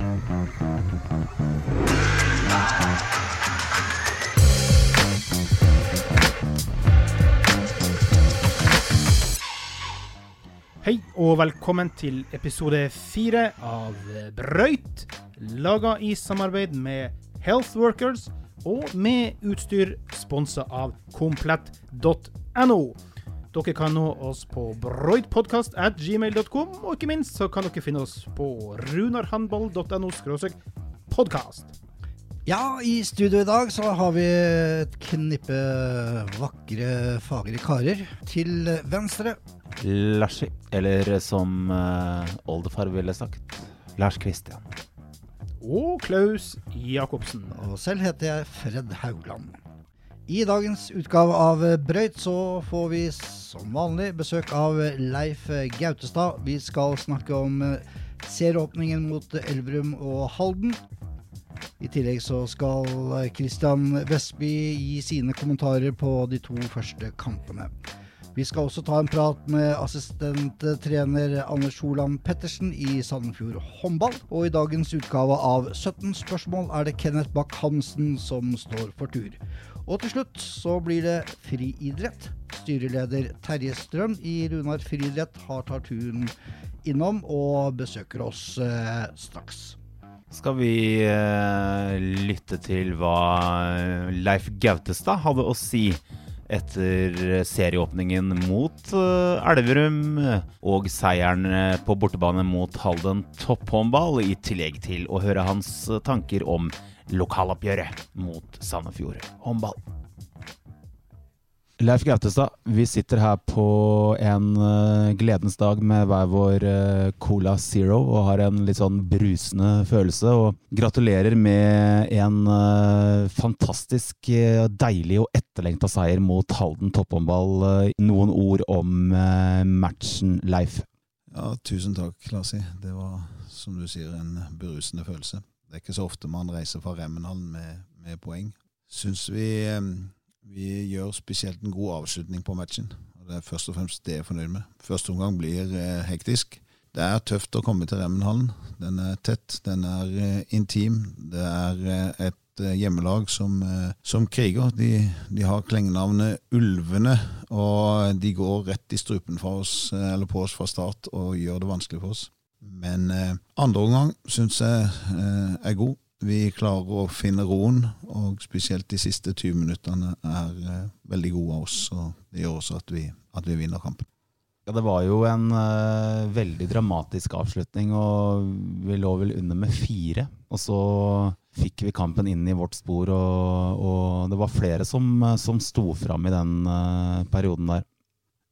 Hei og velkommen til episode fire av Brøyt, laga i samarbeid med Healthworkers og med utstyr sponsa av komplett.no. Dere kan nå oss på broidpodkast at gmail.com, og ikke minst så kan dere finne oss på runarhandball.no podkast. Ja, i studio i dag så har vi et knippe vakre, fagre karer. Til venstre Larsi, eller som uh, oldefar ville sagt, Lars Kristian. Og Klaus Jacobsen. Og selv heter jeg Fred Haugland. I dagens utgave av Brøyt så får vi som vanlig besøk av Leif Gautestad. Vi skal snakke om serieåpningen mot Elverum og Halden. I tillegg så skal Christian Vestby gi sine kommentarer på de to første kampene. Vi skal også ta en prat med assistenttrener Anders Holand Pettersen i Sandefjord håndball. Og i dagens utgave av 17 spørsmål er det Kenneth Bakk-Hansen som står for tur. Og til slutt så blir det friidrett. Styreleder Terje Strøm i Runar friidrett har tatt turen innom og besøker oss eh, straks. Skal vi eh, lytte til hva Leif Gautestad hadde å si etter serieåpningen mot uh, Elverum og seieren eh, på bortebane mot Halden topphåndball, i tillegg til å høre hans tanker om lokaloppgjøret mot Sandefjord håndball. Leif Gautestad, vi sitter her på en uh, gledens dag med hver vår uh, Cola Zero og har en litt sånn brusende følelse. Og gratulerer med en uh, fantastisk deilig og etterlengta seier mot Halden topphåndball. noen ord om matchen, Leif? Ja, tusen takk, Lassi. Det var, som du sier, en berusende følelse. Det er ikke så ofte man reiser fra Remmenhallen med, med poeng. Syns vi vi gjør spesielt en god avslutning på matchen. og Det er først og fremst det jeg er fornøyd med. Første omgang blir eh, hektisk. Det er tøft å komme til Remmenhallen. Den er tett, den er eh, intim. Det er eh, et eh, hjemmelag som, eh, som kriger. De, de, har klengenavnet Ulvene, og de går rett i strupen oss, eh, på oss fra start og gjør det vanskelig for oss. Men andre omgang syns jeg er god vi klarer å finne roen, og spesielt de siste 20 minuttene er eh, veldig gode av oss. og Det gjør også at vi, at vi vinner kampen. Ja, Det var jo en uh, veldig dramatisk avslutning, og vi lå vel under med fire. Og så fikk vi kampen inn i vårt spor, og, og det var flere som, som sto fram i den uh, perioden der.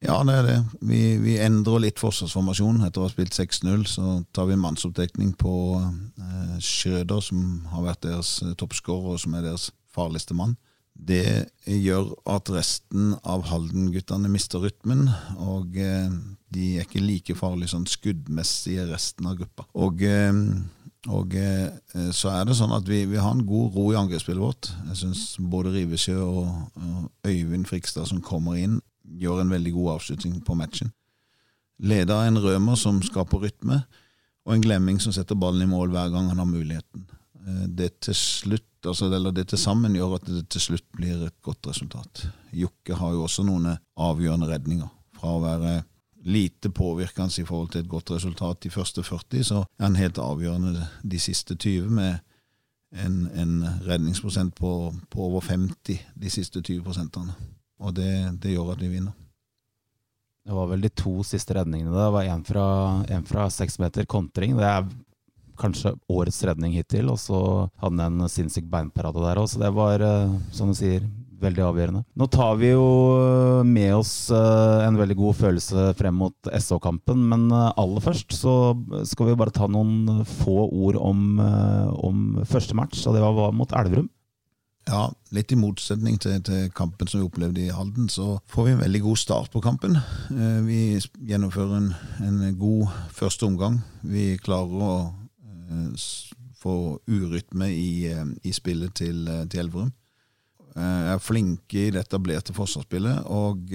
Ja, det er det. Vi, vi endrer litt forsvarsformasjon. Etter å ha spilt 6-0, så tar vi mannsoppdekning på eh, Schrøder, som har vært deres eh, toppskårer, og som er deres farligste mann. Det gjør at resten av Halden-guttene mister rytmen, og eh, de er ikke like farlige sånn skuddmessige resten av gruppa. Og, eh, og eh, så er det sånn at vi, vi har en god ro i angrepsspillet vårt. Jeg syns både Rivesjø og, og Øyvind Frikstad som kommer inn, gjør en veldig god avslutning på matchen. Leder av en rømer som skaper rytme, og en glemming som setter ballen i mål hver gang han har muligheten. Eh, det til slutt, altså, eller det til sammen gjør at det til slutt blir et godt resultat. Jokke har jo også noen avgjørende redninger. Fra å være lite påvirkende i forhold til et godt resultat de første 40, så er han helt avgjørende de siste 20 med en, en redningsprosent på, på over 50 de siste 20 prosentene. Og det, det, gjør at vi vinner. Det var vel de to siste redningene. Det var én fra, en fra seks meter kontring. Det er kanskje årets redning hittil. Og så hadde han en sinnssyk beinparade der òg, så det var, eh, som du sier, veldig avgjørende. Nå tar vi jo eh, med oss eh, en veldig god følelse frem mot SO-kampen, men aller først så skal vi bare ta noen få ord om, om første match, og det var mot Elverum. Ja, litt i motsetning til, til, kampen som vi opplevde i Halden, så får vi en veldig god start på kampen. Eh, vi gjennomfører en, en god første omgang. Vi klarer å eh, få urytme i, eh, i spillet til, til Elverum. Er flinke i det etablerte forsvarsspillet, og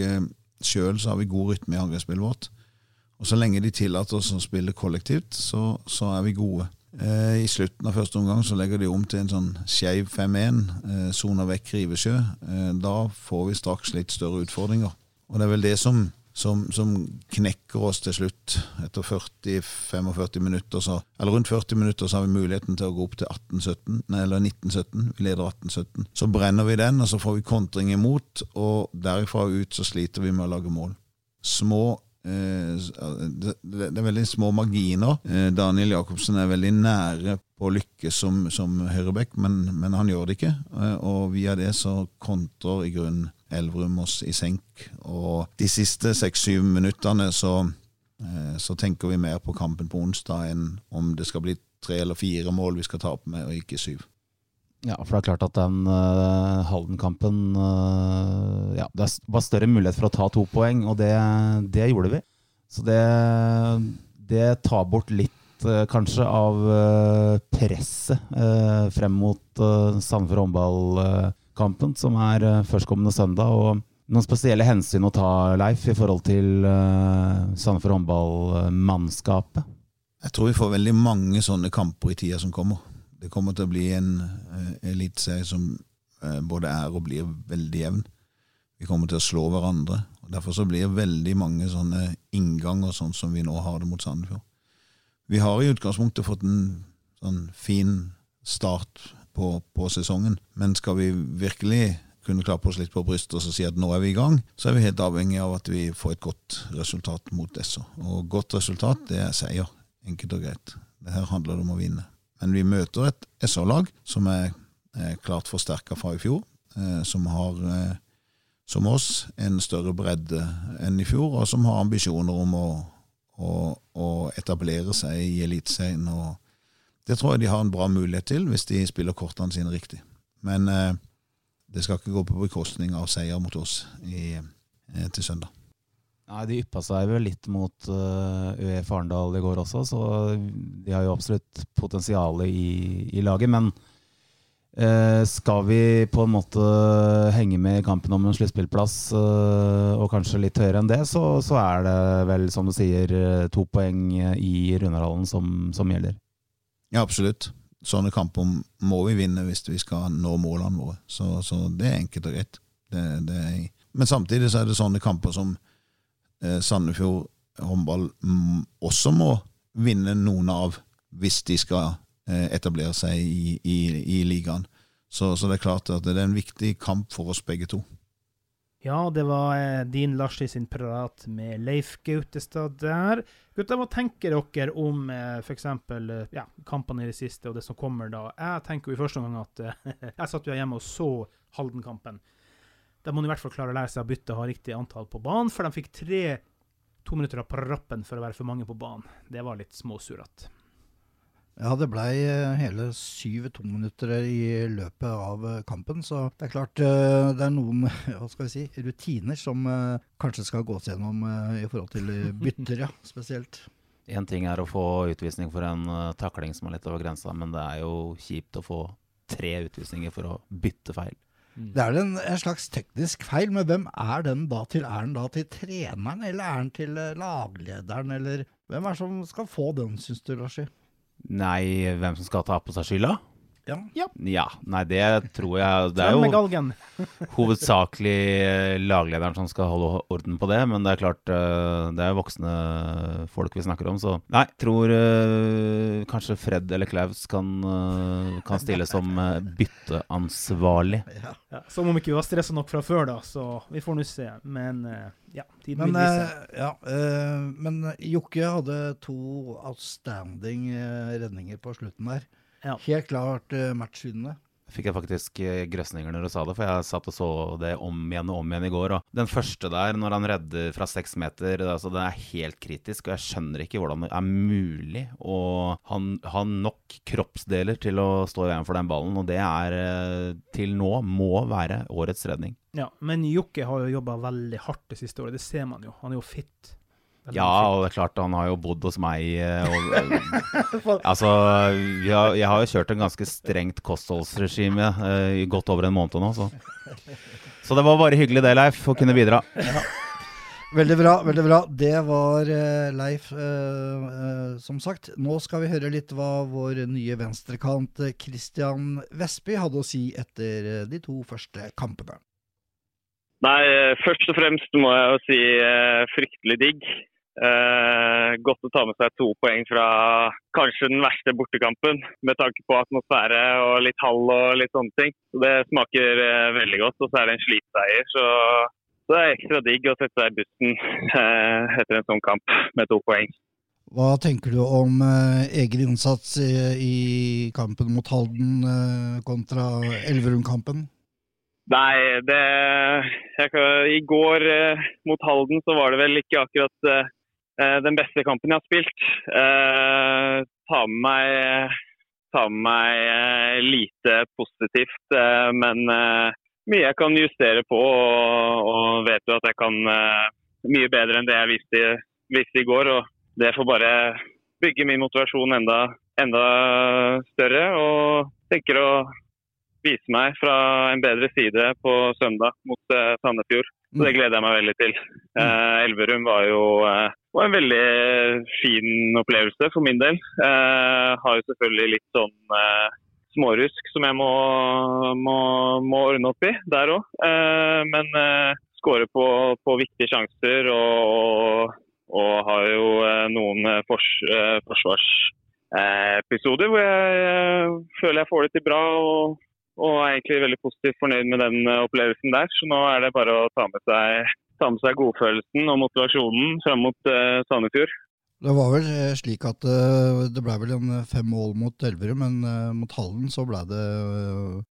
sjøl har vi god rytme i angrepsspillet vårt. Og Så lenge de tillater oss å spille kollektivt, så, så er vi gode. Eh, I slutten av første omgang så legger de om til en sånn skeiv 5-1, eh, soner vekk Rivesjø. Eh, da får vi straks litt større utfordringer. Og det er vel det som, som, som knekker oss til slutt. Etter 40-45 minutter, så, eller rundt 40 minutter, så har vi muligheten til å gå opp til 18-17, nei, eller 19-17. Vi leder 18-17. Så brenner vi den, og så får vi kontring imot, og derifra ut så sliter vi med å lage mål. Små det, det, er veldig små marginer. Eh, Daniel Jacobsen er veldig nære på å lykkes som, som høyreback, men, men, han gjør det ikke. Eh, og via det så kontrer i grunnen Elverum oss i senk. Og de siste seks-syv minuttene så, så tenker vi mer på kampen på onsdag enn om det skal bli tre eller fire mål vi skal tape med, og ikke syv. Ja, for det er klart at den uh, Halden-kampen uh, Ja, det var større mulighet for å ta to poeng, og det, det gjorde vi. Så det, det tar bort litt, uh, kanskje, av presset frem mot uh, Sandefjord håndballkampen, som er førstkommende søndag. og noen spesielle hensyn å ta, Leif, i forhold til Sandefjord håndballmannskapet? Jeg tror vi får veldig mange sånne kamper i tida som kommer. Det kommer til å bli en uh, eliteserie som uh, både er og blir veldig jevn. Vi kommer til å slå hverandre. og Derfor så blir veldig mange sånne innganger sånn som vi nå har det mot Sandefjord. Vi har i utgangspunktet fått en sånn fin start på, på sesongen, men skal vi virkelig kunne klappe oss litt på brystet og si at nå er vi i gang, så er vi helt avhengig av at vi får et godt resultat mot Esso. Og godt resultat, det er seier. Enkelt og greit. Det her handler det om å vinne. Men vi møter et SA-lag som er, klart forsterka fra i fjor, eh, som har, eh, som oss, en større bredde enn i fjor, og som har ambisjoner om å, å, å etablere seg i Eliteserien. Det tror jeg de har en bra mulighet til, hvis de spiller kortene sine riktig. Men eh, det skal ikke gå på bekostning av seier mot oss i, til søndag. Nei, De yppa seg vel litt mot uh, eh, UF Arendal i går også, så de har jo absolutt potensial i, i, laget. Men uh, skal vi på en måte henge med i kampen om en sluttspillplass, uh, og kanskje litt høyere enn det, så, så, er det vel, som du sier, to poeng i Runarhallen som, som gjelder. Ja, absolutt. Sånne kamper må vi vinne hvis vi skal nå målene våre. Så, så det er enkelt og greit. Det, det er, men samtidig så er det sånne kamper som Sandefjord håndball også må vinne noen av hvis de skal eh, etablere seg i, i, i ligaen. Så, så, det er klart at det er en viktig kamp for oss begge to. Ja, det var eh, din Larsi sin prat med Leif Gautestad der. Gutta, hva tenker dere om eh, f.eks. Eh, ja, kampene i det siste og det som kommer da? Jeg tenker jo i første omgang at eh, Jeg satt jo hjemme og så Halden-kampen. Da må de i hvert fall klare å lære seg å bytte og ha riktig antall på banen, for de fikk tre to minutter på rappen for å være for mange på banen. Det var litt småsurete. Ja, det blei eh, hele syv tominutter i løpet av eh, kampen. Så det er klart eh, det er noen hva skal vi si, rutiner som kanskje skal gås gjennom i forhold til bytter, ja, spesielt. Én ting er å få utvisning for en takling som er litt over grensa, men det er jo kjipt å få tre utvisninger for å bytte feil. Mm. Det er en, en, slags teknisk feil, men hvem er den da til? Er den da til treneren, eller er den til eh, laglederen, eller hvem er det som skal få den, syns du, Larsi? Nei, hvem som skal ta på seg skylda? Ja. ja. ja. Nei, det tror jeg Det er jo hovedsakelig eh, laglederen som skal holde orden på det, men det er klart eh, det er voksne folk vi snakker om, så Nei, tror uh, kanskje Fred eller Klaus kan, kan stille som bytteansvarlig. Ja. Ja, som om ikke vi var stressa nok fra før, da, så vi får nå se. Men ja, tiden men, vil vise. ja, men Jokke hadde to outstanding redninger på slutten der. Ja. Helt klart uh, matchvinnende. Fikk jeg faktisk eh, grøsninger når du sa det, for jeg satt og så det om igjen og om igjen i går. Og den første der, når han redder fra seks meter, altså, det er helt kritisk. Og jeg skjønner ikke hvordan det er mulig å ha nok kroppsdeler til å stå i veien for den ballen. Og det er eh, til nå må være årets redning. Ja, men Jokke har jo jobba veldig hardt det siste året. Det ser man jo. Han er jo fit. Ja, og det er klart han har jo bodd hos meg eh, og, eh, Altså, jeg har, jeg har, jo kjørt en ganske strengt kostholdsregime uh, i godt over en måned nå, så. Så det var bare hyggelig det, Leif, å kunne bidra. Ja. Veldig bra. veldig bra. Det var eh, Leif, eh, eh, som sagt. Nå skal vi høre litt hva vår nye venstrekant eh, Christian Vestby hadde å si etter eh, de to første kampene. Nei, eh, først og fremst må jeg jo si eh, fryktelig digg. Eh, godt å ta med seg to poeng fra kanskje den verste bortekampen, med tanke på atmosfære og litt hall og litt sånne ting. Så Det smaker eh, veldig godt, og så er det en slitseier. Så, så det er ekstra digg å sette seg i bussen eh, etter en sånn kamp med to poeng. Hva tenker du om eh, egen innsats i, i kampen mot Halden eh, kontra Elverum-kampen? Nei, det jeg, I går eh, mot Halden så var det vel ikke akkurat den beste kampen jeg har spilt. Eh, ta med meg, ta med meg eh, lite positivt, eh, men eh, mye jeg kan justere på. Og, og vet jo at jeg kan eh, mye bedre enn det jeg viste, i- viste i går. og Det får bare bygge min motivasjon enda, enda større. Og tenker å vise meg fra en bedre side på søndag mot eh, Sandefjord. Så det gleder jeg meg veldig til. Eh, Elverum var jo eh, var en veldig fin opplevelse for min del. Jeg har jo selvfølgelig litt sånn eh, smårusk som jeg må, må, må ordne opp i der òg. Eh, men eh, skårer på, på viktige sjanser og, og, har jo eh, noen eh, fors, eh, forsvarsepisoder hvor jeg eh, føler jeg får det til bra. og og er egentlig veldig positivt fornøyd med den eh, opplevelsen der. Så nå er det bare å ta med seg, ta med seg godfølelsen og motivasjonen fram mot uh, Sandefjord. Det var vel eh, slik at uh, det ble vel en fem mål mot Elverum, men uh, mot Halden så ble det,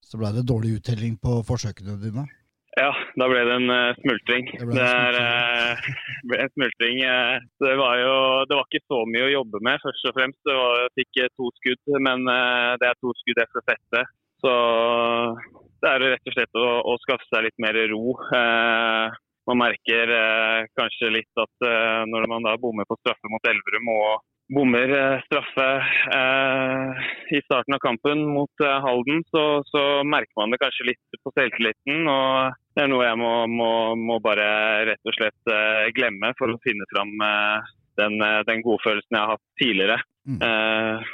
så ble det dårlig uttelling på forsøkene dine. Ja, da ble det en uh, smultring. Det ble en Det, er, uh, ble en smultring. Uh, det var jo det var ikke så mye å jobbe med, først og fremst. Det var, jeg fikk to skudd, men det er to skudd jeg skal sette. Så det er rett og slett å, å skaffe seg litt mer ro. Eh, man merker eh, kanskje litt at eh, når man da bommer på straffe mot Elverum og bommer eh, straffe eh, i starten av kampen mot eh, Halden, så, så merker man det kanskje litt på selvtilliten. og Det er noe jeg må, må, må bare rett og slett glemme for å finne fram eh, den, gode den godfølelsen jeg har hatt tidligere. Mm. Eh,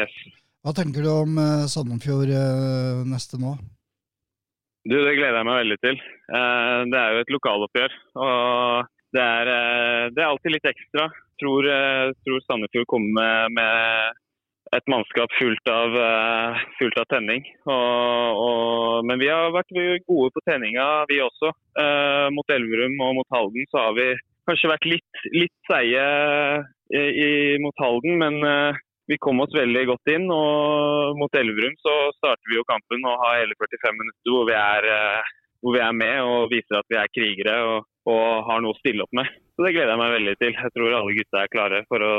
yes. Hva tenker du om eh, Sandefjord eh, neste nå? Du, Det gleder jeg meg veldig til. Eh, Det er jo et lokaloppgjør. og det er, det er alltid litt ekstra. Tror, tror Sandefjord kommer med, et mannskap fullt av, fullt av tenning. Og, og, men vi har vært gode på tenninga, vi også. Mot Elverum og mot Halden så har vi kanskje vært litt, litt seige mot Halden, men vi kom oss veldig godt inn. Og mot Elverum så starter vi jo kampen og har hele 45 minutter hvor vi er, eh, hvor vi er med og viser at vi er krigere og, og har noe å stille opp med. Så Det gleder jeg meg veldig til. Jeg tror alle gutta er klare for å,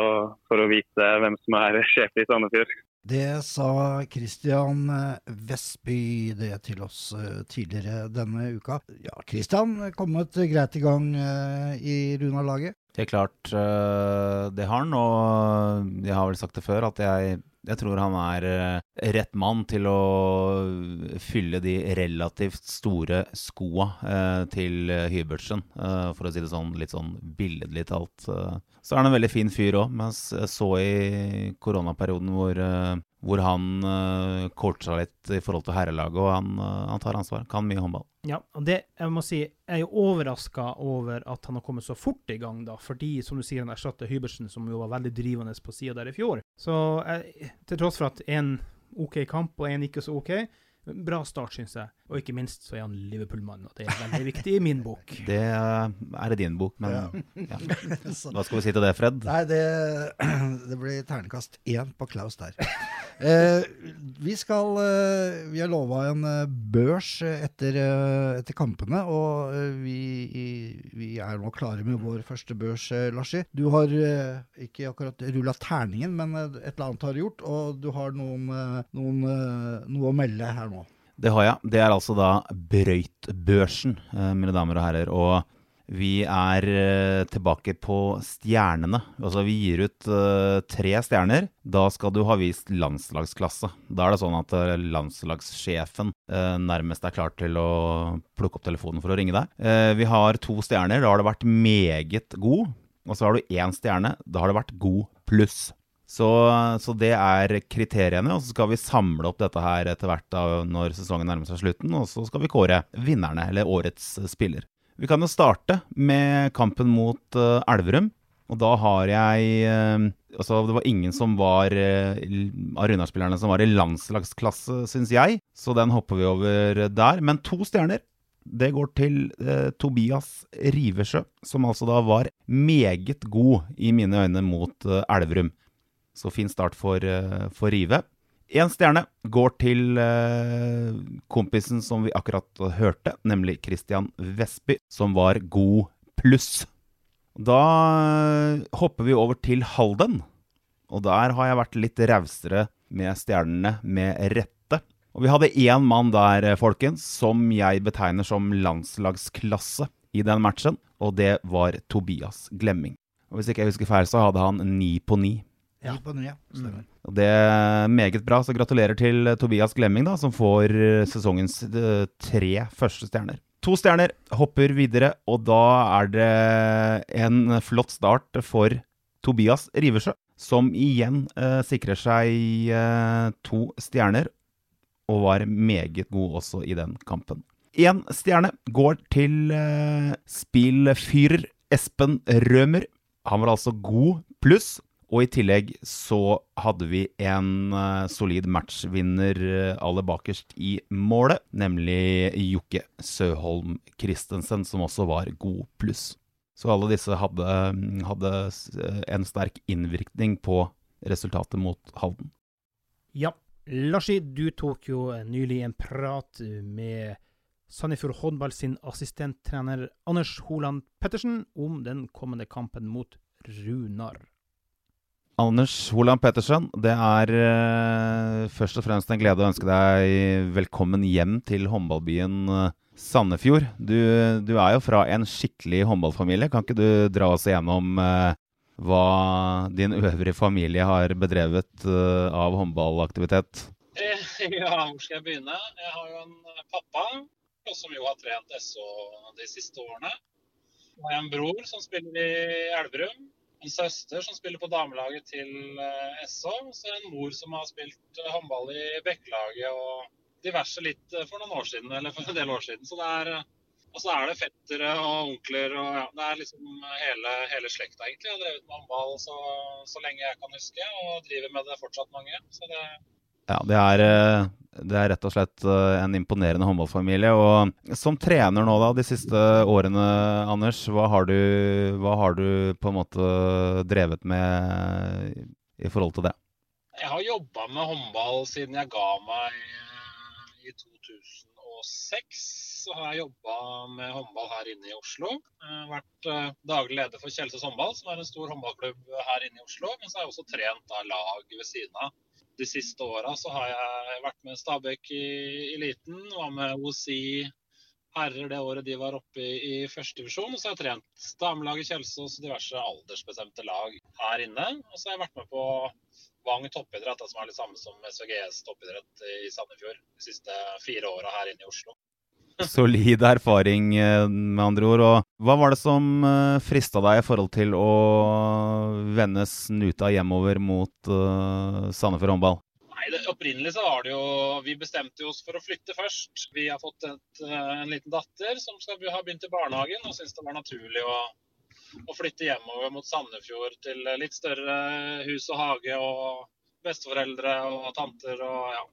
for å vite hvem som er sjef i Sandefjord. Det sa Christian eh, Vestby det til oss eh, tidligere denne uka. Ja, Christian kommet greit i gang i Runa-laget. Helt klart, øh, det har han, og jeg har vel sagt det før, at jeg, jeg tror han er øh, rett mann til å fylle de relativt store skoa øh, til Hybertsen, for å si det sånn, litt sånn billedlig talt. Så er han en veldig fin fyr òg, mens jeg så i koronaperioden hvor, hvor han uh, coacha litt i forhold til herrelaget, og han, uh, han tar ansvar. Kan mye håndball. Ja, og det, jeg må si, jeg er jo overraska over at han har kommet så fort i gang, da, fordi, som du sier, han erstatter Hybertsen, som jo var veldig drivende på sida der i fjor. Så jeg, til tross for at en OK kamp og en ikke så OK, bra start, syns jeg. Og ikke minst så er han Liverpool-mann, og det er veldig viktig i min bok. Det er i din bok, men ja. Ja. hva skal vi si til det, Fred? Nei, det, det blir ternekast én på Klaus der. Eh, vi skal eh, Vi har lova en eh, børs etter, eh, etter kampene, og vi, vi er nå klare med vår første børs, Larsi. Du har eh, ikke akkurat rulla terningen, men et eller annet har du gjort, og du har noen, noen, noe å melde her nå. Det har jeg. Det er altså da Brøytbørsen, eh, mine damer og herrer. Og Vi er eh, tilbake på stjernene. Altså vi gir ut eh, tre stjerner. Da skal du ha vist landslagsklasse. Da er det sånn at landslagssjefen nærmest er klar til å plukke opp telefonen for å ringe deg. Vi har to stjerner. Da har det vært meget god. Og så har du én stjerne. Da har det vært god pluss. Så, så det er kriteriene, og så skal vi samle opp dette her etter hvert da, når sesongen nærmer seg slutten, og så skal vi kåre vinnerne, eller årets spiller. Vi kan jo starte med kampen mot uh, Elverum. Og da har jeg uh, Altså, det var ingen som var uh, av Runar-spillerne som var i landslagsklasse, syns jeg. Så den hopper vi over der. Men to stjerner. Det går til Tobias Rivesjø, som altså da var meget god i mine øyne mot Elverum. Så fin start for, for Rive. Én stjerne går til eh, kompisen som vi akkurat hørte, nemlig Christian Vestby, som var god pluss. Da eh, hopper vi over til Halden. Og der har jeg vært litt rausere med stjernene, med rette. Og vi hadde én mann der, eh, folkens, som jeg betegner som landslagsklasse i den matchen, og det var Tobias Glemming. Og Hvis ikke jeg husker feil, så hadde han ni på ni. Ja. På ja. Mm. Det er meget bra, så gratulerer til Tobias Glemming, da, som får eh, sesongens eh, tre første stjerner. To stjerner hopper videre, og da er det en flott start for Tobias Riversjø, som igjen eh, sikrer seg eh, to stjerner, og var meget god også i den kampen. Én stjerne går til eh, spillfyrer Espen Rømer. Han var altså god pluss. Og i tillegg så hadde vi en uh, solid matchvinner uh, aller bakerst i målet, nemlig Jokke Søholm Christensen, som også var god pluss. Så alle disse hadde, hadde uh, en sterk innvirkning på resultatet mot Halden. Ja. Larsi, du tok jo nylig en prat med Sandefjord håndball sin assistenttrener Anders Holand Pettersen om den kommende kampen mot Runar. Anders Holand Pettersen, det er uh, først og fremst en glede å ønske deg velkommen hjem til håndballbyen uh, Sandefjord. Du, du, er jo fra en skikkelig håndballfamilie. Kan ikke du dra oss igjennom uh, hva din øvrige familie har bedrevet av håndballaktivitet? Ja, hvor skal jeg begynne? Jeg har jo en pappa som jo har trent SO de siste årene. Og en bror som spiller i Elverum en søster som spiller på damelaget til SO. Så er Så en mor som har spilt uh, håndball i Bekkelaget og diverse litt uh, for noen år siden, eller for en del år siden. Så det er, og så er det fettere og onkler og ja, det er liksom hele, hele slekta, egentlig. Jeg har drevet med håndball så, så, lenge jeg kan huske, og driver med det fortsatt mange. Så det, ja, det er det er rett og slett eh, en imponerende håndballfamilie. Og som trener nå da, de siste årene, Anders, hva har du, hva har du på en måte drevet med i forhold til det? Jeg har jobba med håndball siden jeg ga meg eh, i 2006. Så har jeg jobba med håndball her inne i Oslo. Jeg har vært eh, daglig leder for Kjelsås håndball, som er en stor håndballklubb her inne i Oslo. Men så har jeg også trent da, lag ved siden av de siste åra så har jeg vært med Stabæk i eliten, var med OSI herrer det året de var oppe i, i førstedivisjon. Og så har jeg trent damelaget Kjelsås og diverse aldersbestemte lag her inne. Og så har jeg vært med på Vang toppidrett, som er det samme som SVGS toppidrett i Sandefjord de siste fire åra her inne i Oslo. Solid erfaring, eh, med andre ord. Og hva var det som eh, frista deg i forhold til å vende snuta hjemover mot uh, Sandefjord håndball? Nei, det, Opprinnelig så var det jo Vi bestemte oss for å flytte først. Vi har fått et, en liten datter som skal ha begynt i barnehagen, og syntes det var naturlig å, å flytte hjemover mot Sandefjord til litt større hus og hage og besteforeldre og tanter og ja,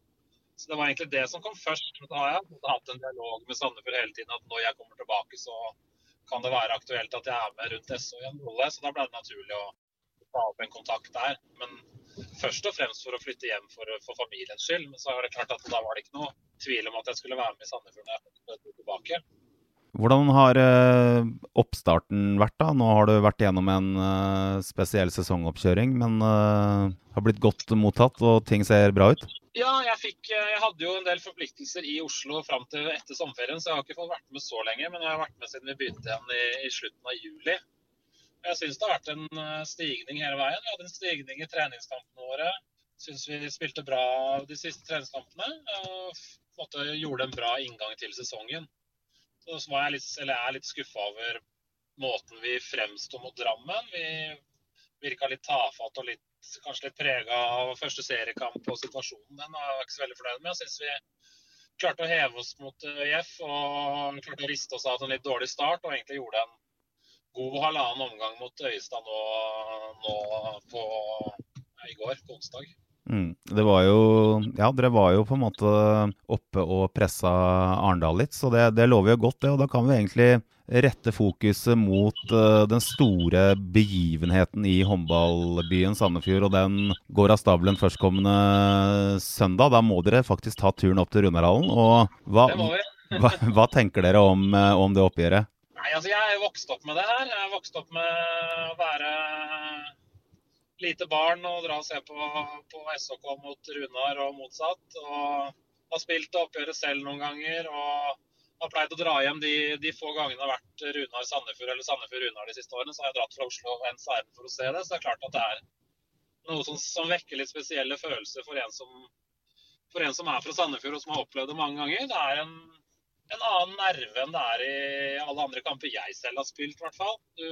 så Det var egentlig det som kom først. Men da har jeg hatt en dialog med Sandefjord hele tiden at når jeg kommer tilbake, så kan det være aktuelt at jeg er med rundt SO i en rolle. Så da ble det naturlig å ta opp en kontakt der. Men først og fremst for å flytte hjem for, for familiens skyld. Men så er det klart at da var det ikke noe tvil om at jeg skulle være med i Sandefjord når jeg kom tilbake. Hvordan har uh, oppstarten vært? da? Nå har du vært gjennom en uh, spesiell sesongoppkjøring, men uh, har blitt godt mottatt og ting ser bra ut? Ja, jeg, fikk, eh, jeg hadde jo en del forpliktelser i Oslo fram til etter sommerferien, så jeg har ikke fått vært med så lenge. Men jeg har vært med siden vi begynte igjen i, i slutten av juli. Jeg syns det har vært en eh, stigning hele veien. Vi hadde en stigning i treningskampene våre. Syns vi spilte bra de siste treningskampene. Og måte, gjorde en bra inngang til sesongen. Så, så var jeg litt, er litt skuffa over måten vi fremsto mot Drammen. Vi virka litt tafatt og litt kanskje litt prega av første seriekamp og situasjonen. Den var jeg ikke så veldig fornøyd med. Jeg syns vi klarte å heve oss mot ØIF og klarte å riste oss av til en litt dårlig start. Og egentlig gjorde en god halvannen omgang mot Øyestad nå, nå på, i går, på onsdag. Mm. Det var jo Ja, dere var jo på en måte oppe og pressa Arendal litt, så det, det lover jo godt, det. Og da kan vi egentlig rette fokuset mot uh, den store begivenheten i håndballbyen Sandefjord. Og den går av stabelen førstkommende søndag. Da må dere faktisk ta turen opp til Runarhallen. Og hva, hva, hva, tenker dere om, uh, om, det oppgjøret? Nei, altså Jeg er vokst opp med det her. Jeg er vokst opp med å være lite barn og dra og se på, på SHK mot Runar og motsatt. Og har spilt oppgjøret selv noen ganger. og har pleid å dra hjem de, de få gangene det har vært Runar-Sandefjord eller Sandefjord-Runar de siste årene. Så har jeg dratt fra Oslo og ens ærend for å se det. Så det er klart at det er noe som, som vekker litt spesielle følelser for en, som, for en som er fra Sandefjord og som har opplevd det mange ganger. Det er en, en annen nerve enn det er i alle andre kamper jeg selv har spilt, i hvert fall. Du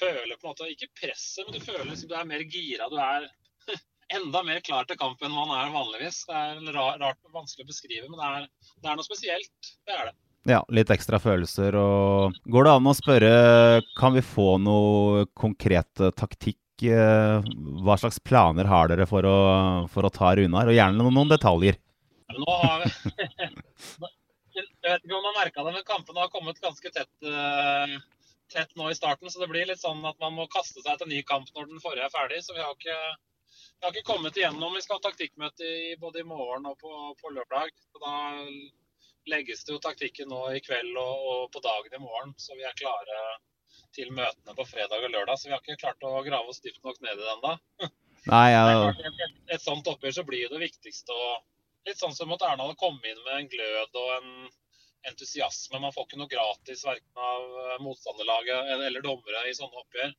føler på en måte ikke presset, men du føler liksom du er mer gira. Du er enda mer klar til kamp enn man er vanligvis. Det er rart, rart vanskelig å beskrive, men det er, det er, noe spesielt. Det er det. Ja, litt ekstra følelser. og Går det an å spørre, kan vi få noe konkret taktikk? Eh, hva slags planer har dere for å, for å ta Runar? Og gjerne noen, detaljer. Nå har vi... Jeg vet ikke om man har merka det, men kampene har kommet ganske tett. Tett nå i starten, så det blir litt sånn at man må kaste seg til ny kamp når den forrige er ferdig. Så vi har ikke, vi har ikke kommet igjennom. Vi skal ha taktikkmøte i, både i morgen og på, på, lørdag. Så da legges det jo taktikken nå i kveld og, og, på dagen i morgen, så vi er klare til møtene på fredag og lørdag. Så vi har ikke klart å grave oss dypt nok ned i den da. Nei, ja. et, et, sånt oppgjør så blir det viktigste å Litt sånn som at Erna hadde kommet inn med en glød og en entusiasme. Man får ikke noe gratis verken av eh, motstanderlaget eller dommere i sånne oppgjør.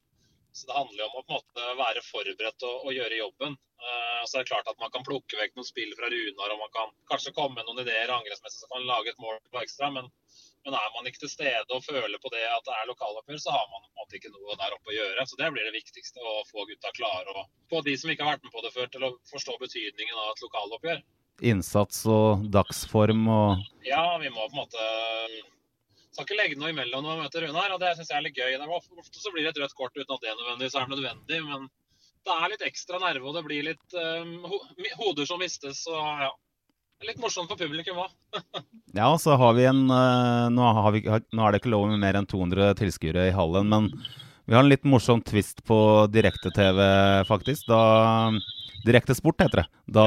Så Det handler jo om å på en måte være forberedt og, og gjøre jobben. Uh, så er det klart at Man kan plukke vekk noen spill fra Runar og man kan kanskje komme med noen ideer angrepsmessig som kan lage et mål på ekstra. Men, men, er man ikke til stede og føler på det at det er lokaloppgjør, så har man på en måte ikke noe der oppe å gjøre. Så Det blir det viktigste, å få gutta klare og få de som ikke har vært med på det før, til å forstå betydningen av et lokaloppgjør innsats og dagsform og Ja, vi må på en måte skal ikke legge noe imellom når vi møter Runar, og det syns jeg er litt gøy. Ofte så blir det et rødt kort uten at det nødvendigvis er nødvendig, men det er litt ekstra nerve, og det blir litt um, ho hoder som mistes. og ja. Litt morsomt for publikum òg. ja, så har vi en uh, nå, har vi, nå, er det ikke lov med mer enn 200 tilskuere i hallen, men vi har en litt morsom twist på direkte-TV, faktisk. Da Direkte sport heter det. Da,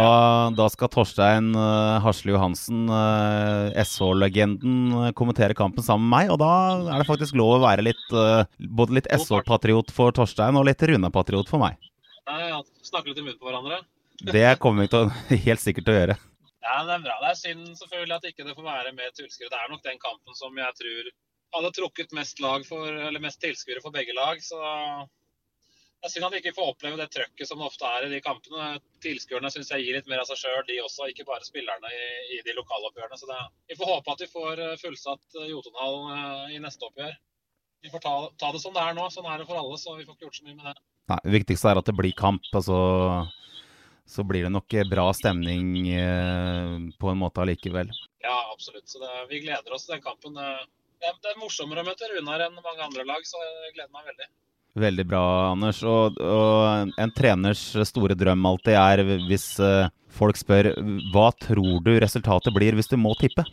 da skal Torstein uh, Hasle Johansen, uh, eh, SH-legenden, kommentere kampen sammen med meg. Og da er det faktisk lov å være litt, uh, både litt SH-patriot for Torstein og litt Rune-patriot for meg. Ja, snakke litt i munnen på hverandre? Det kommer vi til helt sikkert til å gjøre. Ja, Det er bra. Det er synd selvfølgelig at ikke det får være mer tilskuere. Det er nok den kampen som jeg tror hadde trukket mest, lag for, eller mest tilskuere for begge lag. Så det er synd at vi ikke får oppleve det trøkket som det ofte er i de kampene. Tilskuerne syns jeg gir litt mer av seg sjøl, de også, ikke bare spillerne i, i de lokaloppgjørene. Så det, vi får håpe at vi får eh, fullsatt Jotunhallen eh, i neste oppgjør. Vi får ta, ta, det som det er nå. Sånn er det for alle, så vi får ikke gjort så mye med det. Nei, Det viktigste er at det blir kamp. altså så blir det nok bra stemning på en måte allikevel. Ja, absolutt. Så det, vi gleder oss til den kampen. Det, det er morsommere å møte Runar enn mange andre lag, så jeg gleder meg veldig. Veldig bra, Anders. Og, og, en treners store drøm alltid er hvis uh, folk spør hva tror du resultatet blir hvis du må tippe?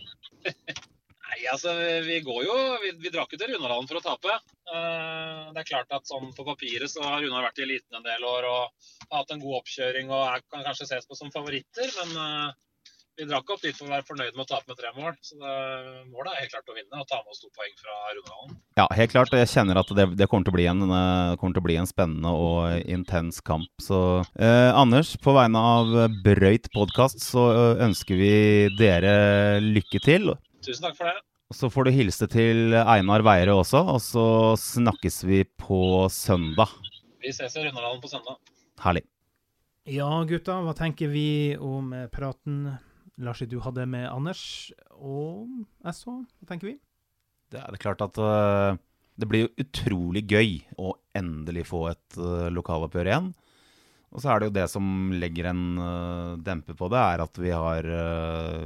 Nei, altså Vi går jo Vi, vi drar ikke til Runarhallen for å tape. Uh, det er klart at sånn på papiret så har Runar vært i eliten en del år og har hatt en god oppkjøring og er, kan kanskje ses på som favoritter. Men uh, vi drakk opp dit for å være fornøyd med å tape med tre mål. Så det, målet er helt klart å vinne og ta med oss to poeng fra Rundhallen. Ja, helt klart. Jeg kjenner at det, det kommer, til å bli en, eh, kommer til å bli en spennende og intens kamp. Så eh, Anders, på vegne av Brøyt podkast så eh, ønsker vi dere lykke til. Tusen takk for det. Så får du hilse til Einar Weire også, og så snakkes vi på søndag. Vi ses i Rundhallen på søndag. Herlig. Ja, gutta, hva tenker vi om praten Larsi, du hadde med Anders og SH? Hva tenker vi? Det er klart at uh, det blir jo utrolig gøy å endelig få et uh, lokaloppgjør igjen. Og så er det jo det som legger en uh, demper på det, er at vi har,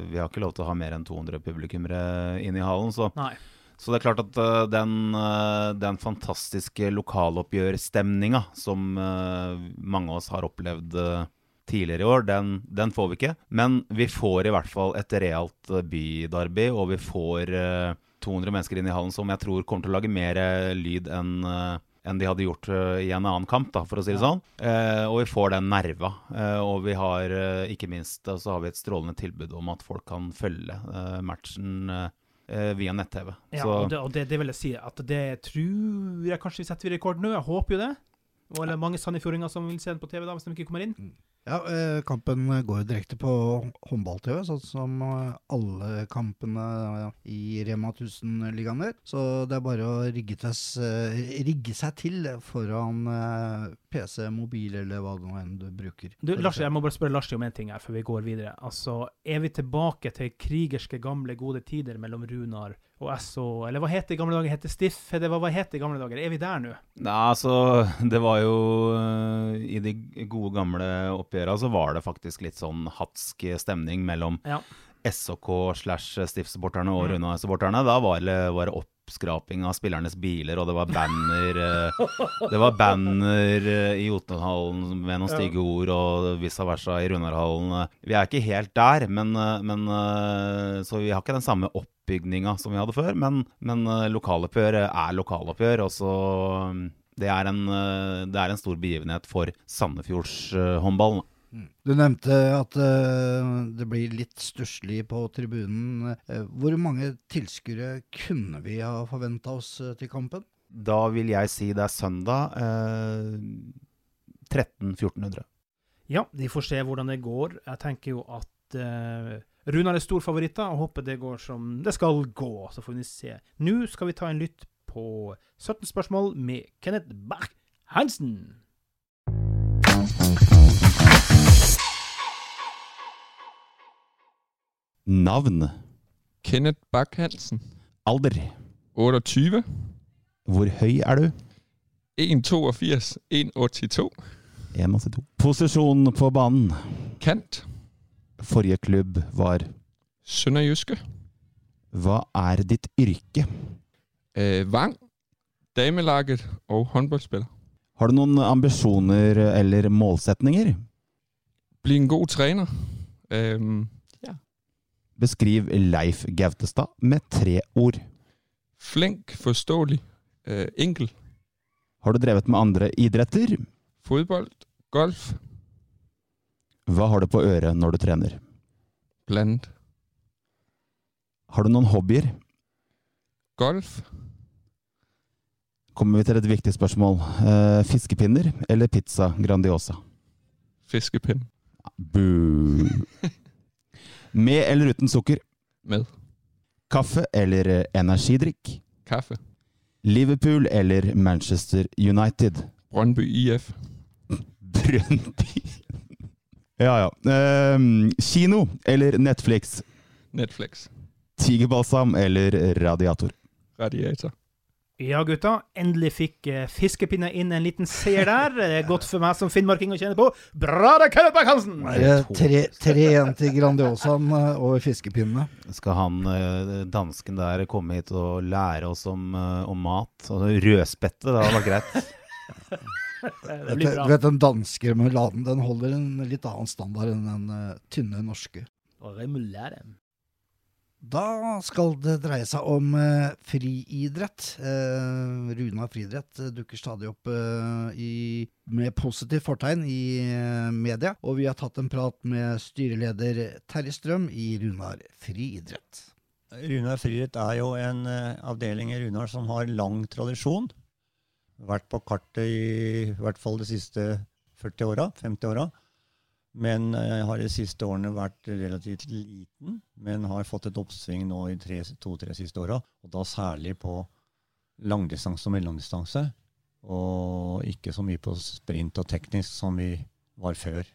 vi har ikke lov til å ha mer enn 200 publikummere inne i hallen. Så, så det er klart at den, den fantastiske lokaloppgjørstemninga som mange av oss har opplevd uh, tidligere i år, den, den får vi ikke. Men vi får i hvert fall et realt uh, bydarby, og vi får uh, 200 mennesker inn i hallen som jeg tror kommer til å lage mer uh, lyd enn enn de hadde gjort i en annen kamp, da, for å si det sånn. Eh, og vi får den nerva. Eh, og vi har eh, ikke minst så har vi et strålende tilbud om at folk kan følge eh, matchen eh, eh, via nett-TV. Ja, og, det, og det, det vil jeg si at det tror jeg kanskje vi setter rekord nå. Jeg håper jo det. Og eller mange sandefjordinger som vil se den på TV da, hvis de ikke kommer inn. Ja, eh, kampen går jo direkte på håndball-TV, sånn som eh, alle kampene i Rema 1000-ligaen gjør. Så det er bare å rigge, eh, seg til foran eh, PC, mobil eller hva det nå enn du bruker. Du, Lars, jeg må bare spørre Lars om en ting her før vi går videre. Altså, Er vi tilbake til krigerske, gamle, gode tider mellom Runar og SO, eller hva het det i gamle dager? Het det Stiff? Hva, hva het det i gamle dager? Er vi der nå? Nei, altså, det var jo eh, I de gode gamle oppgjøra så var det faktisk litt sånn hatsk stemning mellom Ja. SOK slash Stiff-supporterne og Mm. Runa-supporterne. Da var det, var det oppskraping av spillernes biler, og det var banner eh, Det var banner eh, i Jotunhallen med noen stygge ord, og vice versa i Runarhallen. Vi er ikke helt der, men, eh, men Så vi har ikke den samme oppbygninga som vi hadde før, men, men lokaloppgjør er lokaloppgjør, og så mm, det er, en, det er en stor begivenhet for Sandefjordshåndballen. Du nevnte at eh, det blir litt stusslig på tribunen. Eh, hvor mange tilskuere kunne vi ha forventa oss eh, til kampen? Da vil jeg si det er søndag. Eh, 1300-1400. Ja, vi får se hvordan det går. Jeg tenker jo at uh, Runar er stor favoritt, og håper det går som det skal gå. Så får vi se. Nå skal vi ta en lytt på 17 spørsmål med Kenneth Bach Navn. Kenneth Bak-Hansen. Alder. 28. Hvor høy er du? 1,82. 1,82. 1,82. Posisjon på banen. Kant. Forrige klubb var Sønderjyske. Hva er ditt yrke? Eh, Vang. Damelaget og håndboldspiller. Har du noen ambisjoner eller målsetninger? Bli en god trener. Øhm, Beskriv Leif Gautestad med tre ord. flink, forståelig, eh, enkel. Har du drevet med andre idretter? Fotball, Golf. Hva har du på øret når du trener? Blend. Har du noen hobbyer? Golf. Kommer vi til et viktig spørsmål. Eh, fiskepinner eller pizza Grandiosa? Fiskepinn. Bu. Med eller uten sukker? Med. Kaffe eller eh, energidrikk? Kaffe. Liverpool eller Manchester United? Brøndby IF. Brøndby Ja, ja. Uh, kino eller Netflix? Netflix. Tigerbalsam eller radiator? Radiator. Ja, gutta. Endelig fikk uh, fiskepinna inn en liten seier der. Det er godt for meg som finnmarking å kjenne på. Bra da, Kenneth Hansen! Tre- tre igjen til Grandiosaen over og fiskepinnene? Skal han eh, dansken der komme hit og lære oss om, eh, om mat? Altså, rødspette, det hadde vært greit. Det blir bra. du vet den danske remuladen den holder en litt annen standard enn den eh, tynne norske. Og remoulade. Da skal det dreie seg om eh, friidrett. Eh, Runar friidrett eh, dukker stadig opp eh, i, med positivt fortegn i eh, media, og vi har tatt en prat med styreleder Terje Strøm i Runar friidrett. Runar friidrett er jo en eh, avdeling i Runar som har lang tradisjon. Vært på kartet i, i hvert fall de siste 40 åra, 50 åra. Men jeg har de siste årene vært relativt liten, men har fått et oppsving nå i to-tre siste åra. Og da særlig på langdistanse og mellomdistanse. Og ikke så mye på sprint og teknisk som vi var før.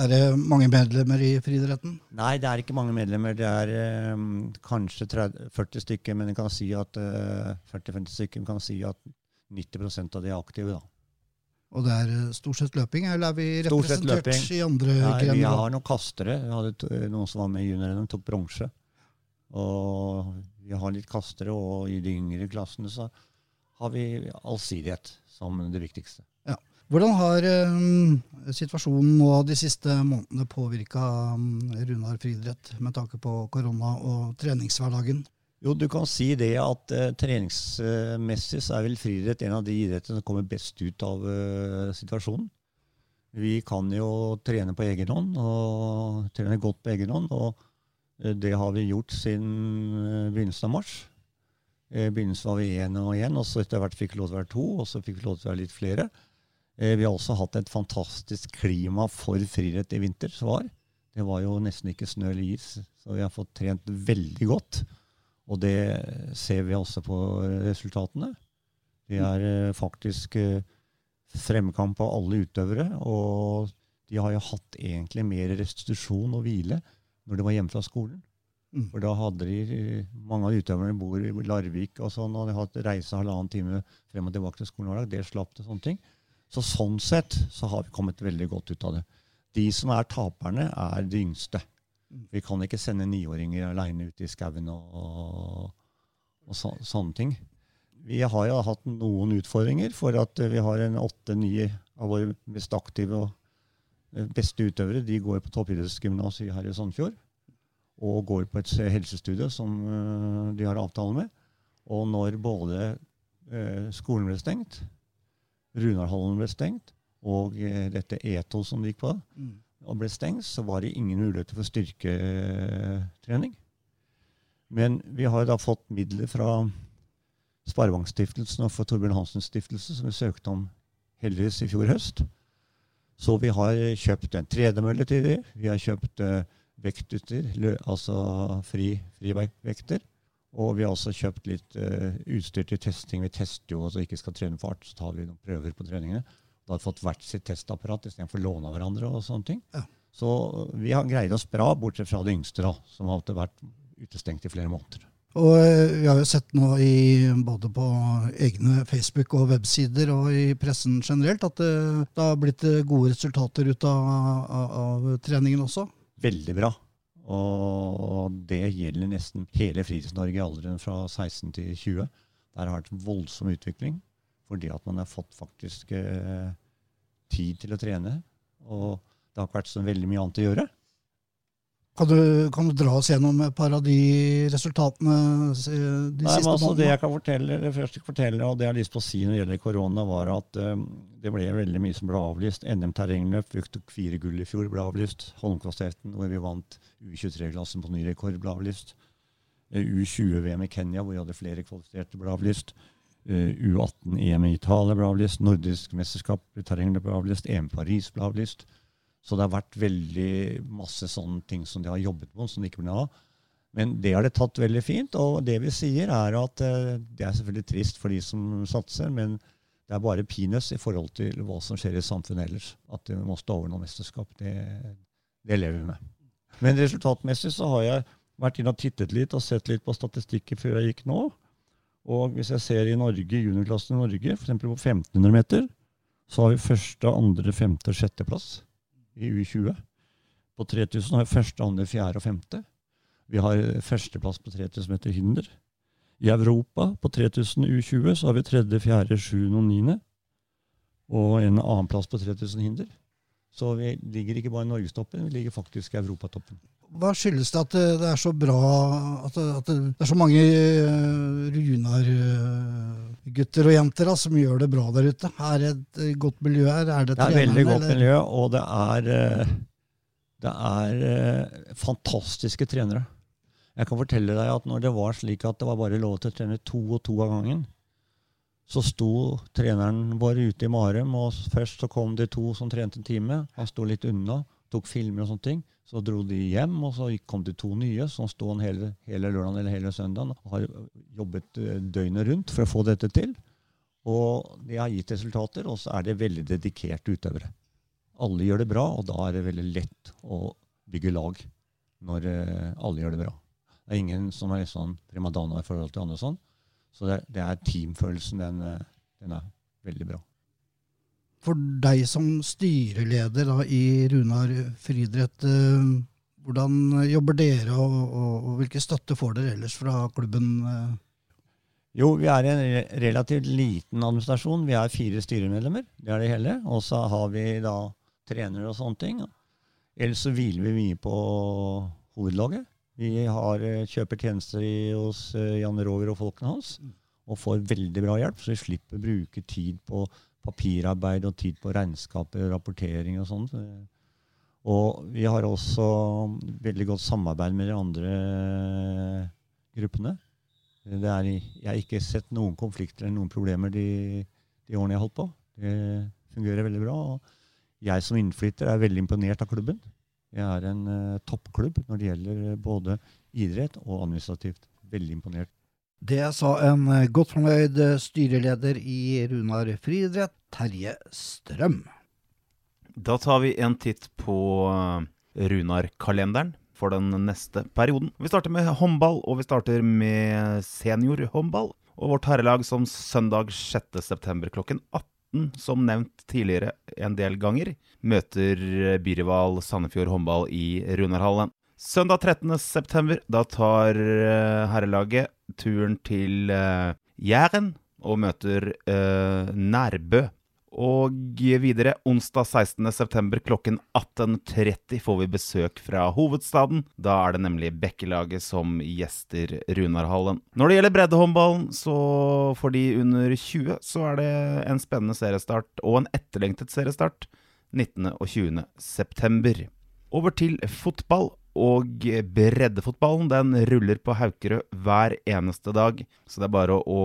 Er det mange medlemmer i friidretten? Nei, det er ikke mange medlemmer. Det er um, kanskje 30, 40 stykker, men en kan si at uh, 40-50 stykker kan si at 90% av de er aktive. da. Og det er eh, stort sett løping, eller er vi representert i andre Nei, vi har noen kastere. Vi hadde to- noen som var med i juniorene, tok bronse. Og vi har litt kastere, og i de yngre klassene så har vi allsidighet som det viktigste. Ja. Hvordan har um, situasjonen nå de siste månedene påvirka Runar friidrett med tanke på korona og treningshverdagen? Jo, du kan si det at uh, treningsmessig så er vel friidrett en av de idrettene som kommer best ut av uh, situasjonen. Vi kan jo trene på egen hånd, og trene godt på egen hånd. Og eh, det har vi gjort siden begynnelsen av mars. I begynnelsen var vi én og én, og så etter hvert fikk vi lov til å være to, og så fikk vi lov til å være litt flere. Vi har også hatt et fantastisk klima for friidrett i vinter. Det var jo nesten ikke snø eller is, så vi har fått trent veldig godt. Og det ser vi også på resultatene. Det er eh, faktisk eh, fremkamp av alle utøvere. Og de har jo hatt egentlig mer restitusjon og hvile når de var hjemme fra skolen. Mm. For da hadde de eh, Mange av utøverne bor i Larvik og sånn, og de hatt reise halvannen time frem og tilbake til skolen hver dag. Det slapp til sånne ting. Så sånn sett så har vi kommet veldig godt ut av det. De som er taperne, er de yngste. Vi kan ikke sende niåringer aleine ut i skauen og, og så, sånne ting. Vi har jo hatt noen utfordringer for at vi har en åtte-ni av våre mest aktive og eh, beste utøvere. De går på toppidrettsgymnas her i Sandfjord og går på et helsestudie som eh, de har avtale med. Og når både eh, skolen ble stengt, Runarhallen ble stengt, og dette ETO som de gikk på, Mm. Og ble stengt, så var det ingen muligheter for styrketrening. Men vi har da fått midler fra Sparebankstiftelsen og fra Torbjørn Hansens stiftelse, som vi søkte om heldigvis i fjor høst. Så vi har kjøpt en tredemølle til dem. Vi har kjøpt eh, vektutstyr, altså fri, frivekter. Og vi har også kjøpt litt eh, utstyr til testing. Vi tester jo at vi ikke skal trene fart, så tar vi noen prøver på treningene. Da hadde fått hvert sitt testapparat istedenfor å låne av hverandre. og sånne ting. Ja. Så vi har greid oss bra, bortsett fra de yngste, da, som har vært utestengt i flere måneder. Og eh, vi har jo sett nå i, både på egne Facebook- og websider og i pressen generelt at det, det har blitt eh, gode resultater ut av, av, av treningen også. Veldig bra. Og det gjelder nesten hele Fritids-Norge i alderen fra 16 til 20. Der har det vært voldsom utvikling, fordi at man har fått faktisk eh, tid til å trene. Og det har ikke vært så veldig mye annet å gjøre. Kan du, kan du dra oss gjennom et par av de resultatene eh, de Nei, siste altså, det månedene? jeg kan fortelle, det første jeg fortelle, og det jeg har lyst på å si når det gjelder korona, var at eh, det ble veldig mye som ble avlyst. NM terrengløp, vi tok fire gull i fjor, ble avlyst. Holmenkollstafetten, hvor vi vant U23-klassen på ny rekord, ble avlyst. Eh, U20-VM i Kenya, hvor vi hadde flere kvalifiserte, ble avlyst. Eh, U18-EM i Italia ble avlyst. Nordisk mesterskap i terreng ble avlyst. EM Paris ble avlyst. Så det har vært veldig masse sånne ting som de har jobbet på, som de ikke ble av. Men det har det tatt veldig fint. Og det vi sier, er at eh, det er selvfølgelig trist for de som satser, men det er bare peanuts i forhold til hva som skjer i samfunnet ellers. At vi må stå over noe mesterskap, det, det lever vi med. Men resultatmessig så har jeg vært inn og tittet litt og sett litt på statistikker før jeg gikk nå. Og hvis jeg ser i Norge, juniorklassen i Norge, f.eks. på 1500 meter, så har vi første, andre, femte og sjetteplass i U20. På 3000 har vi første, andre, fjerde og femte. Vi har førsteplass på 3000 meter hinder. I Europa på 3000 U20 så har vi tredje, fjerde, sjuende og niende. Og en annenplass på 3000 hinder. Så vi ligger ikke bare i norgestoppen, vi ligger faktisk i europatoppen. Hva skyldes det at det er så bra At det, at det er så mange runargutter Runar-gutter og jenter da, som gjør det bra der ute? Er det et eh, godt miljø her? Er det, Det er veldig godt eller? miljø, og det er, eh, det er eh, fantastiske trenere. Jeg kan fortelle deg at når det var slik at det var bare lov til å trene to og to av gangen, så sto treneren vår ute i Marem, og først så kom det to som trente en time. Han sto litt unna, tok filmer og sånne ting. Så dro de hjem, og så kom det to nye. som sto hele, hele lørdagen eller hele søndagen og har jobbet eh, døgnet rundt for å få dette til. Og det har gitt resultater, og så er det veldig dedikerte utøvere. Alle gjør det bra, og da er det veldig lett å bygge lag når eh, alle gjør det bra. Det er ingen som er sånn primadonna i forhold til andre sånn. Så det, det er teamfølelsen, den, eh, den er veldig bra. For deg som styreleder da, i Runar friidrett, eh, hvordan jobber dere, og, og, og hvilke støtte får dere ellers fra klubben? eh? Jo, vi er en relativt liten administrasjon. Vi er fire styremedlemmer. Det er det hele. Og så har vi da trenere og sånne ting. Ellers så hviler vi mye på hovedlaget. Vi har, eh, kjøper tjenester hos Jan Roger og folkene hans, og får veldig bra hjelp, så vi slipper å bruke tid på papirarbeid og tid på regnskaper og rapportering og sånn. Og vi har også veldig godt samarbeid med de andre eh, gruppene. Det er, jeg har ikke sett noen konflikter eller noen problemer de, de årene jeg har holdt på. Det fungerer veldig bra. Og jeg som innflytter er veldig imponert av klubben. Jeg er en uh, toppklubb når det gjelder både idrett og administrativt. Veldig imponert. Det sa en eh, godt fornøyd eh, styreleder i Runar friidrett, Terje Strøm. Da tar vi en titt på eh, Runar-kalenderen for den neste perioden. Vi starter med håndball, og vi starter med seniorhåndball. Og vårt herrelag som søndag 6.9. klokken 18, som nevnt tidligere en del ganger, møter byrival Sandefjord håndball i Runarhallen. Søndag 13.9. da tar herrelaget turen til eh, Jæren og møter eh, Nærbø. Og videre, onsdag 16.9. klokken 18.30 får vi besøk fra hovedstaden. Da er det nemlig Bekkelaget som gjester Runarhallen. Når det gjelder breddehåndballen, så for de under 20, så er det en spennende seriestart og en etterlengtet seriestart 19. og 20. september. Over til fotball. Og breddefotballen den ruller på Haukerød hver eneste dag. Så det er bare å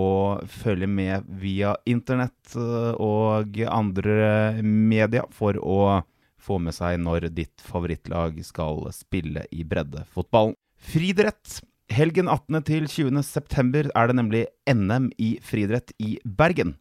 følge med via internett eh, og andre media for å få med seg når ditt favorittlag skal spille i breddefotballen. Friidrett. Helgen 18. til 20. september er det nemlig NM i friidrett i Bergen.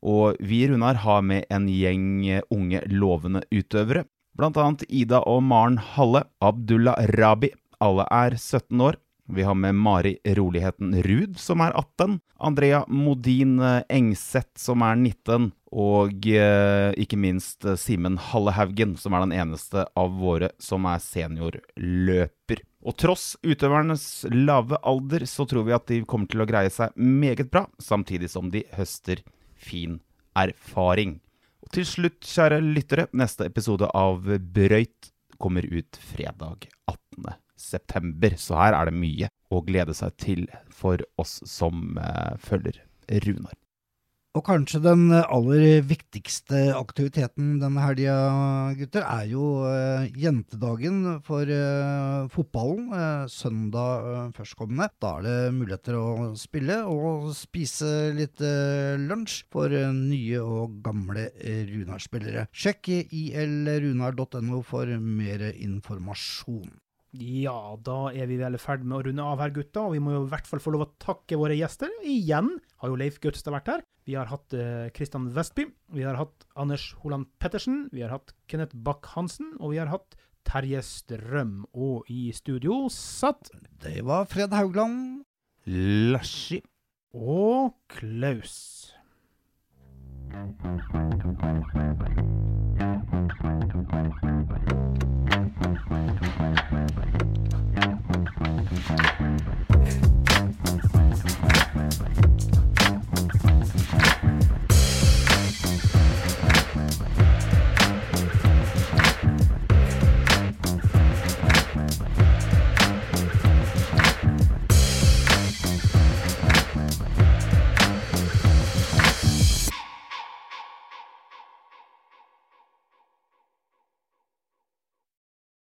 Og vi Runar har med en gjeng unge, lovende utøvere. Blant annet Ida og Maren Halle, Abdullah Rabi. Alle er 17 år. Vi har med Mari Roligheten Ruud, som er 18. Andrea Modin eh, Engseth, som er 19. Og eh, ikke minst eh, Simen Hallehaugen, som er den eneste av våre som er seniorløper. Og tross utøvernes lave alder, så tror vi at de kommer til å greie seg meget bra, samtidig som de høster fin erfaring. Til slutt, kjære lyttere, neste episode av Brøyt kommer ut fredag 18. september. Så her er det mye å glede seg til for oss som eh, følger Runar. Og kanskje den aller viktigste aktiviteten denne helga, gutter, er jo eh, jentedagen for eh, fotballen. eh, søndag eh, førstkommende. Da er det muligheter å spille og spise litt eh, lunsj for eh, nye og gamle Runar-spillere. Sjekk ilrunar.no for mer informasjon. Ja, da er vi vel i ferd med å runde av her, gutta. Og vi må jo i hvert fall få lov å takke våre gjester. Igjen har jo Leif Gautestad vært her. Vi har hatt eh, Kristian Vestby. Vi har hatt Anders Holand Pettersen. Vi har hatt Kenneth Bakk-Hansen. Og vi har hatt Terje Strøm. Og i studio satt Det var Fred Haugland. Lassi. og Klaus. Thank you. Thank you.